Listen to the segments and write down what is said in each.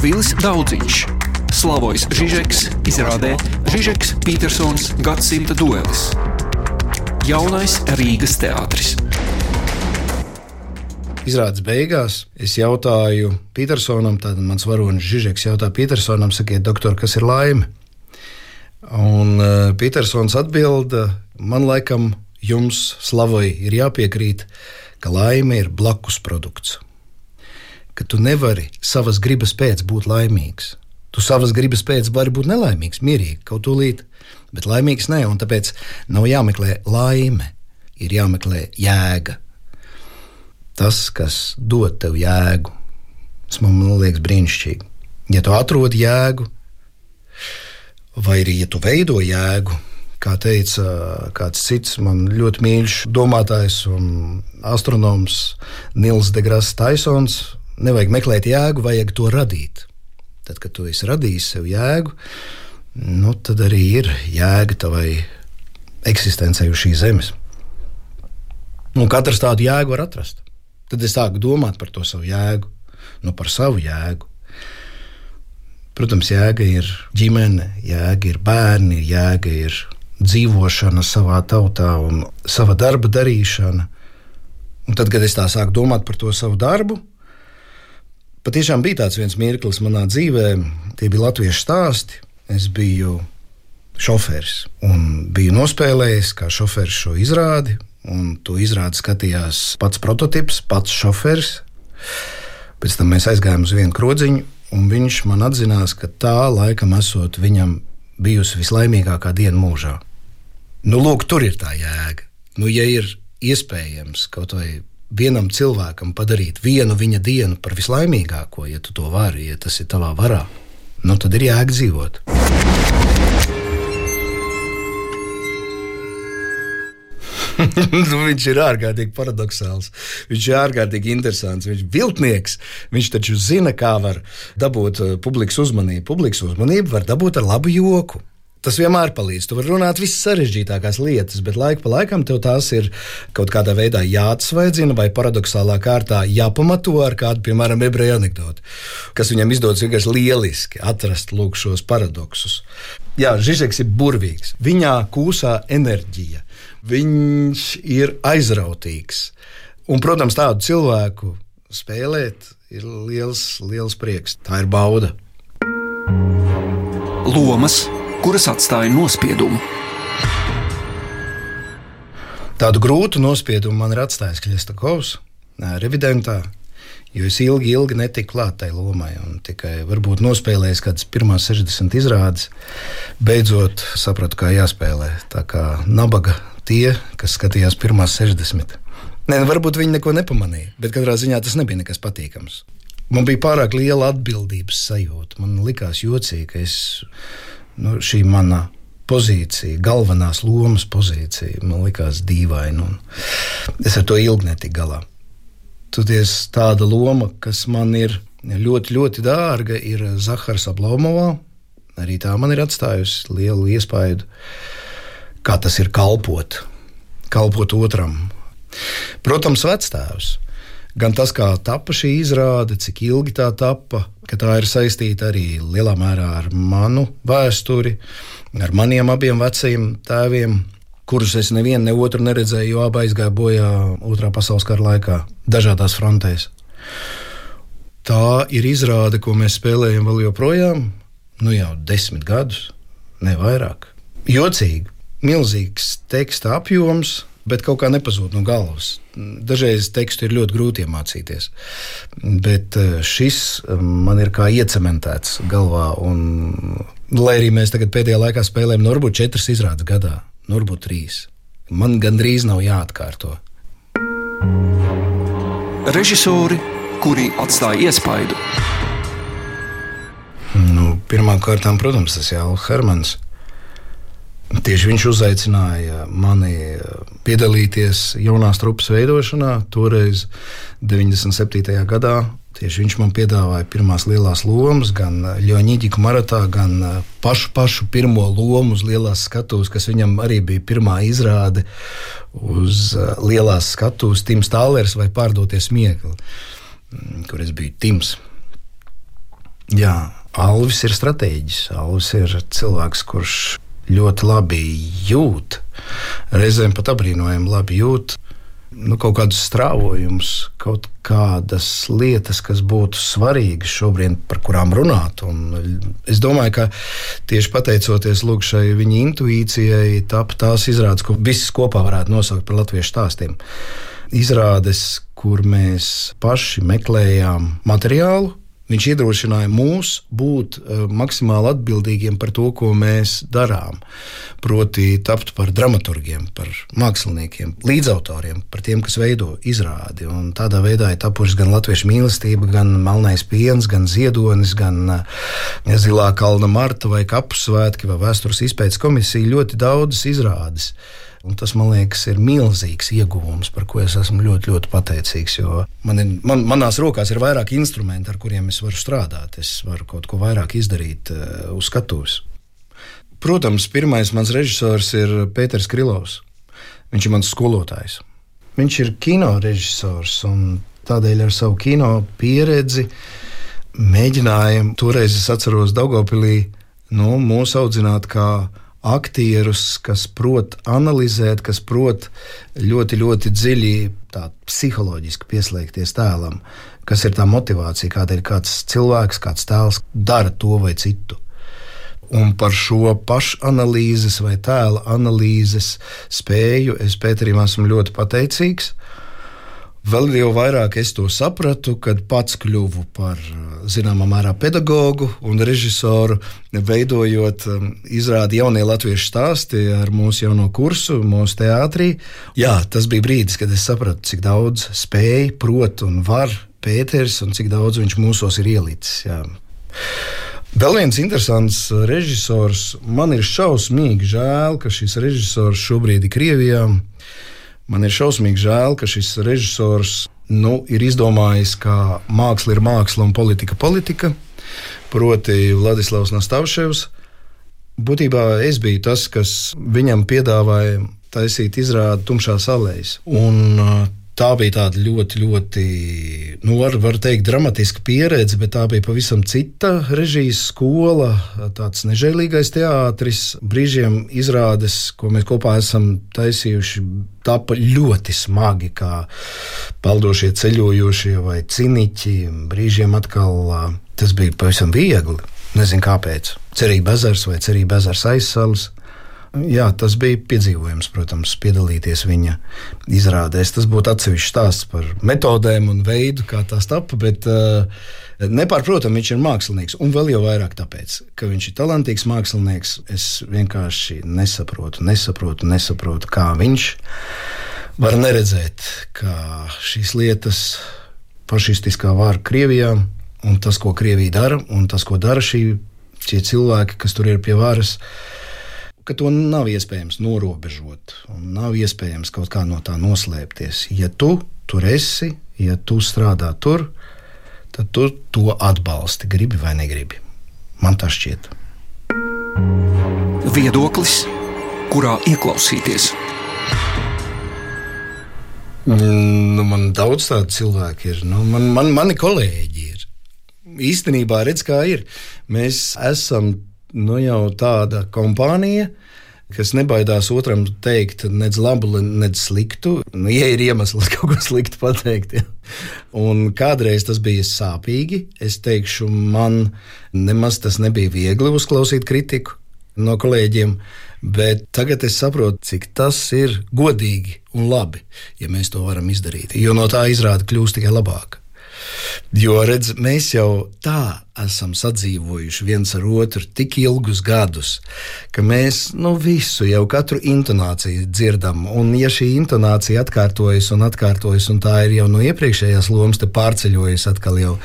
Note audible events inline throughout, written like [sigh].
Vilis Daudziņš, Slavojs Žižeks, izrādē Žižeks Petersons gadsimta duelis. Jaunais Rīgas teātris. Izrādes beigās es jautāju Petersonam, tad mans varonis Žižeks jautā Petersonam, sakiet, doktor, kas ir laime? Un uh, Petersons atbild, man laikam jums, Slavoj, ir jāpiekrīt, ka laime ir blakus produkts. Ka tu nevari savas gribas pēc būt laimīgs. Tu savas gribas pēc vari būt nelaimīgs, mierīgi, kaut tūlīt, bet laimīgs ne, un tāpēc nav jāmeklē laime, ir jāmeklē jēga tas, kas dod tev jēgu. Tas man liekas brīnišķīgi. Ja tu atrod jēgu, vai arī ja tu veido jēgu, kā teica kāds cits man ļoti mīļš domātājs un astronoms Nils Degrāss Taisons, nevajag meklēt jēgu, vajag to radīt. Tad, kad tu esi radījis sev jēgu, nu, tad arī ir jēga tavai eksistencei uz šīs zemes. Un katrs tādu jēgu var atrast. Tad es sāku domāt par to savu jēgu, nu par savu jēgu. Protams, jēga ir ģimene, jēga ir bērni, jēga ir dzīvošana savā tautā un sava darba darīšana. Un tad, kad es tā sāku domāt par to savu darbu, patiešām bija tāds viens mirklis manā dzīvē, tie bija latviešu stāsti. Es biju šoferis un biju nospēlējis kā šoferis šo izrādi. Un to izrādi skatījās pats prototyps, pats šoferis. Pēc tam mēs aizgājām uz vienu krodziņu, un viņš man atzinās, ka tā laikam esot viņam bijusi vislaimīgākā diena mūžā. Nu, lūk, tur ir tā jēga. Nu, ja ir iespējams kaut vai vienam cilvēkam padarīt vienu viņa dienu par vislaimīgāko, ja tu to vari, ja tas ir tavā varā, nu, tad ir jēga dzīvot. [laughs] nu, viņš ir ārkārtīgi paradoxāls. Viņš ir ārkārtīgi interesants. Viņš ir viltnieks. Viņš taču zina, kā var dabūt uh, publikas uzmanību. Publikas uzmanību var dabūt ar labu joku. Tas vienmēr palīdz. Tu vari runāt visas sarežģītākās lietas, bet laika pa laikam tev tās ir kaut kādā veidā jāatsvaidzina vai paradoxālā kārtā jāpamato ar kādu, piemēram, ebreju anekdoti, kas viņam izdodas vienkārši lieliski atrast lūk, šos paradoksus. Jā, Žižeks ir burvīgs. Viņā kūsā enerģija viņš ir aizrautīgs. Un, protams, tādu cilvēku spēlēt ir liels, liels prieks. Tā ir bauda. Lomas, kuras atstāja nospiedumu. Tādu grūtu nospiedumu man ir atstājis Kļestakovs, revidentā. Jo es ilgi, ilgi netiku klāt tai lomai, tikai varbūt nospēlējis kādas pirmās 60 izrādes, beidzot sapratu, kā jāspēlē. Tā kā nabaga tie, kas skatījās pirmās 60. Nē, nu, varbūt viņi neko nepamanīja, bet katrā ziņā tas nebija nekas patīkams. Man bija pārāk liela atbildības sajūta. Man likās jocīgi, ka es, nu, šī mana pozīcija, galvenās lomas pozīcija, man likās dīvaina. Es ar to ilgi netiku galā. Toties tāda loma, kas man ir ļoti, ļoti dārga, ir Zahars Ablomovā. Arī tā man ir atstājusi lielu iespaidu kā tas ir kalpot, kalpot otram. Protams, vectēvs. Gan tas, kā tapa šī izrāde, cik ilgi tā tapa, ka tā ir saistīta arī lielā mērā ar manu vēsturi, ar maniem abiem vecajiem tēviem, kurus es nevienu ne otru neredzēju, jo abi aizgāja bojā Otrā pasaules kara laikā, dažādās frontēs. Tā ir izrāde, ko mēs spēlējam vēl joprojām, nu jau desmit gadus, ne vairāk. Jocīgi, milzīgs teksta apjoms, bet kaut kā nepazūd no galvas. Dažreiz tekstu ir ļoti grūti iemācīties, bet eh, šis eh, man ir kā iecementēts galvā. Un, lai arī mēs tagad pēdējā laikā spēlējam, varbūt četras izrādes gadā, varbūt trīs. Man gandrīz nav jāatkārto. Režisori, kuri atstāja iespaidu. Nu, Pirmkārt, protams, tas ir Jānis Hermans. Tieši viņš uzaicināja mani eh, piedalīties jaunās trupas veidošanā. Toreiz, 97. gadā, tieši viņš man piedāvāja pirmās lielās lomas, gan Ļoņģiku maratā, gan eh, pašu, pašu pirmo lomu uz lielās skatuves, kas viņam arī bija pirmā izrāde uz eh, lielās skatuves, Tims Tālērs vai Pārdoties Miegli, mm, kur es biju Tims. Jā, Alvis ir stratēģis. Alvis ir cilvēks, kurš ļoti labi jūt, reizēm pat apbrīnojami labi jūt nu, kaut kādus strāvojumus, kaut kādas lietas, kas būtu svarīgas šobrīd, par kurām runāt. Un es domāju, ka tieši pateicoties lūk, šai viņa intuīcijai, tap tās izrādes, ko visas kopā varētu nosaukt par latviešu stāstiem. Izrādes, kur mēs paši meklējām materiālu, Viņš iedrošināja mūs būt uh, maksimāli atbildīgiem par to, ko mēs darām. Proti, tapt par dramaturgiem, par māksliniekiem, līdzautoriem, par tiem, kas veido izrādi. Un tādā veidā ir tapušas gan latviešu mīlestība, gan melnais piens, gan ziedonis, gan uh, zilā kalna marta vai kapu svētki vai vēstures izpētes komisija. Ļoti daudzas izrādes. Un tas, man liekas, ir milzīgs ieguvums, par ko es esmu ļoti, ļoti pateicīgs. Man ir, man, manās rokās ir vairāk instrumenti, ar kuriem es varu strādāt. Es varu kaut ko vairāk izdarīt uh, uz skatuves. Protams, pirmais mans režisors ir Pēters Krilovs. Viņš ir mans skolotājs. Viņš ir kino režisors un tādēļ ar savu kino pieredzi mēģināja toreiz, es atceros, Daugopilī nu, mūs audzināt kā aktierus, kas prot analizēt, kas prot ļoti, ļoti dziļi psiholoģiski pieslēgties tēlam, kas ir tā motivācija, kādēļ kāds cilvēks, kāds tēls dara to vai citu. Un par šo pašanalīzes vai tēla analīzes spēju es Pēterim esmu ļoti pateicīgs. Vēl jau vairāk es to sapratu, kad pats kļuvu par zināmā mērā pedagogu un režisoru, veidojot um, izrādi jaunie latviešu stāsti ar mūsu jauno kursu, mūsu teātrī. Jā, tas bija brīdis, kad es sapratu, cik daudz spēja, prot un var Pēters un cik daudz viņš mūsos ir ielicis. Jā. Vēl viens interesants režisors. Man ir šausmīgi žēl, ka šis režisors šobrīd ir Krievijā. Man ir šausmīgi žēl, ka šis režisors nu, ir izdomājis, ka māksla ir māksla un politika politika. Proti, Vladislavs Nastavševs. Būtībā es biju tas, kas viņam piedāvāja taisīt izrādi tumšās alējas. Un tā bija tāda ļoti, ļoti, nu, var, teikt, dramatiska pieredze, bet tā bija pavisam cita režijas skola, tāds nežēlīgais teātris. Brīžiem izrādes, ko mēs kopā esam taisījuši, tapa ļoti smagi, kā peldošie ceļojošie vai ciniķi. Brīžiem atkal tas bija pavisam viegli. Nezinu kāpēc. Cerība ezers vai cerība ezers aizsals. Jā, tas bija piedzīvojums, protams, piedalīties viņa izrādēs. Tas būtu atsevišķs stāsts par metodēm un veidu, kā tās tapa, bet uh, nepārprotami viņš ir mākslinieks. Un vēl jau vairāk tāpēc, ka viņš ir talantīgs mākslinieks. Es vienkārši nesaprotu, nesaprotu, nesaprotu kā viņš var neredzēt, kā šīs lietas fašistiskā vāra Krievijā un tas, ko Krievija dara, un tas, ko dara šī, šie cilvēki, kas tur ir pie varas ka to nav iespējams norobežot un nav iespējams kaut kā no tā noslēpties. Ja tu tur esi, ja tu strādā tur, tad tu to atbalsti, gribi vai negribi. Man tas šķiet. Viedoklis, kurā ieklausīties. Nu, man daudz tādu cilvēku ir. Nu, man, man, mani kolēģi ir. Īstenībā redz, kā ir. Mēs esam nu, jau tāda kompānija, kas nebaidās otram teikt nec labu, nec sliktu. Nu, ja ir iemesls [laughs] kaut ko sliktu pateikt. Ja. Un kādreiz tas bija sāpīgi. Es teikšu, man nemaz tas nebija viegli uzklausīt kritiku no kolēģiem. Bet tagad es saprotu, cik tas ir godīgi un labi, ja mēs to varam izdarīt. Jo no tā izrāda kļūst tikai labāk. Jo redz, mēs jau tā esam sadzīvojuši viens ar otru tik ilgus gadus, ka mēs nu, visu, jau katru intonāciju dzirdam. Un, ja šī intonācija atkārtojas un atkārtojas, un tā ir jau no iepriekšējās lomas pārceļojusies atkal jau,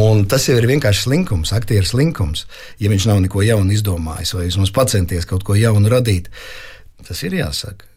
un tas jau ir vienkārši slinkums, aktieru slinkums, ja viņš nav neko jaunu izdomājis vai vismaz pacenties kaut ko jaunu radīt. Tas ir jāsaka.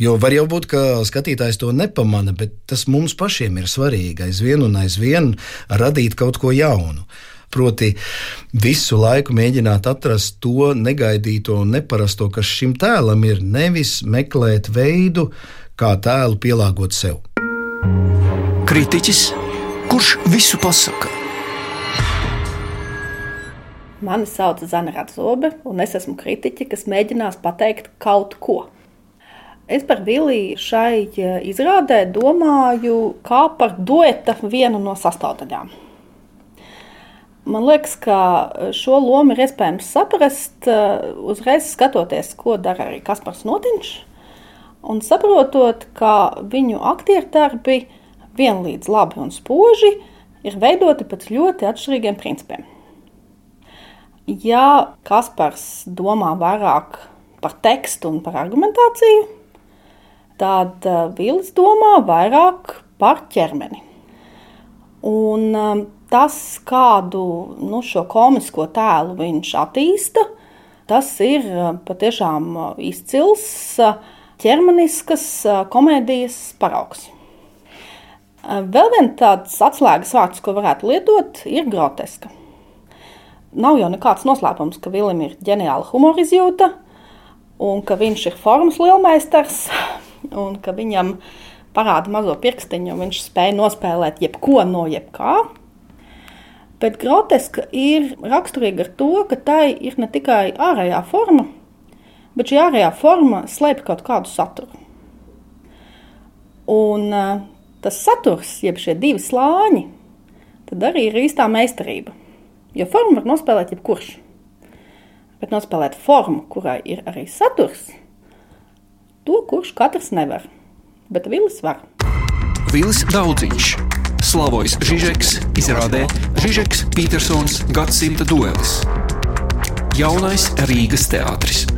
Jo var jau būt, ka skatītājs to nepamana, bet tas mums pašiem ir svarīgi aizvien un aizvien radīt kaut ko jaunu. Proti, visu laiku mēģināt atrast to negaidīto un neparasto, kas šim tēlam ir, nevis meklēt veidu, kā tēlu pielāgot sev. Kritiķis, kurš visu pasaka? Mani sauc Zana Ratzobe, un es esmu kritiķe, kas mēģinās pateikt kaut ko. Es par Viliju šai e, izrādē domāju kā par dueta vienu no sastāvdaļām. Man liekas, ka šo lomu ir iespējams saprast e, uzreiz skatoties, ko dara arī Kaspars Notiņš, un saprotot, ka viņu aktieru darbi vienlīdz labi un spoži ir veidoti pēc ļoti atšķirīgiem principiem. Ja Kaspars domā vairāk par tekstu un par argumentāciju, tad uh, Vils domā vairāk par ķermeni. Un um, tas, kādu nu, šo komisko tēlu viņš attīsta, tas ir uh, patiešām izcils ķermeniskas komēdijas paraugs. Vēl viens tāds atslēgas vārds, ko varētu lietot, ir groteska. Nav jau nekāds noslēpums, ka Vilim ir ģeniāla humora izjūta, un ka viņš ir formas lielmeistars, un ka viņam parāda mazo pirkstiņu, un viņš spēja nospēlēt jebko no jebkā. Bet groteska ir raksturīga ar to, ka tai ir ne tikai ārējā forma, bet šī ārējā forma slēpj kaut kādu saturu. Un tas saturs, jeb šie divi slāņi, tad arī ir īstā meistarība. Jo formu var nospēlēt jebkurš. Bet nospēlēt formu, kurai ir arī saturs, to kurš katrs nevar. Bet Vils var. Vils Daudziņš, Slavojs Žižeks, izrādē Žižeks Petersons gadsimta duelis. Jaunais Rīgas teātris.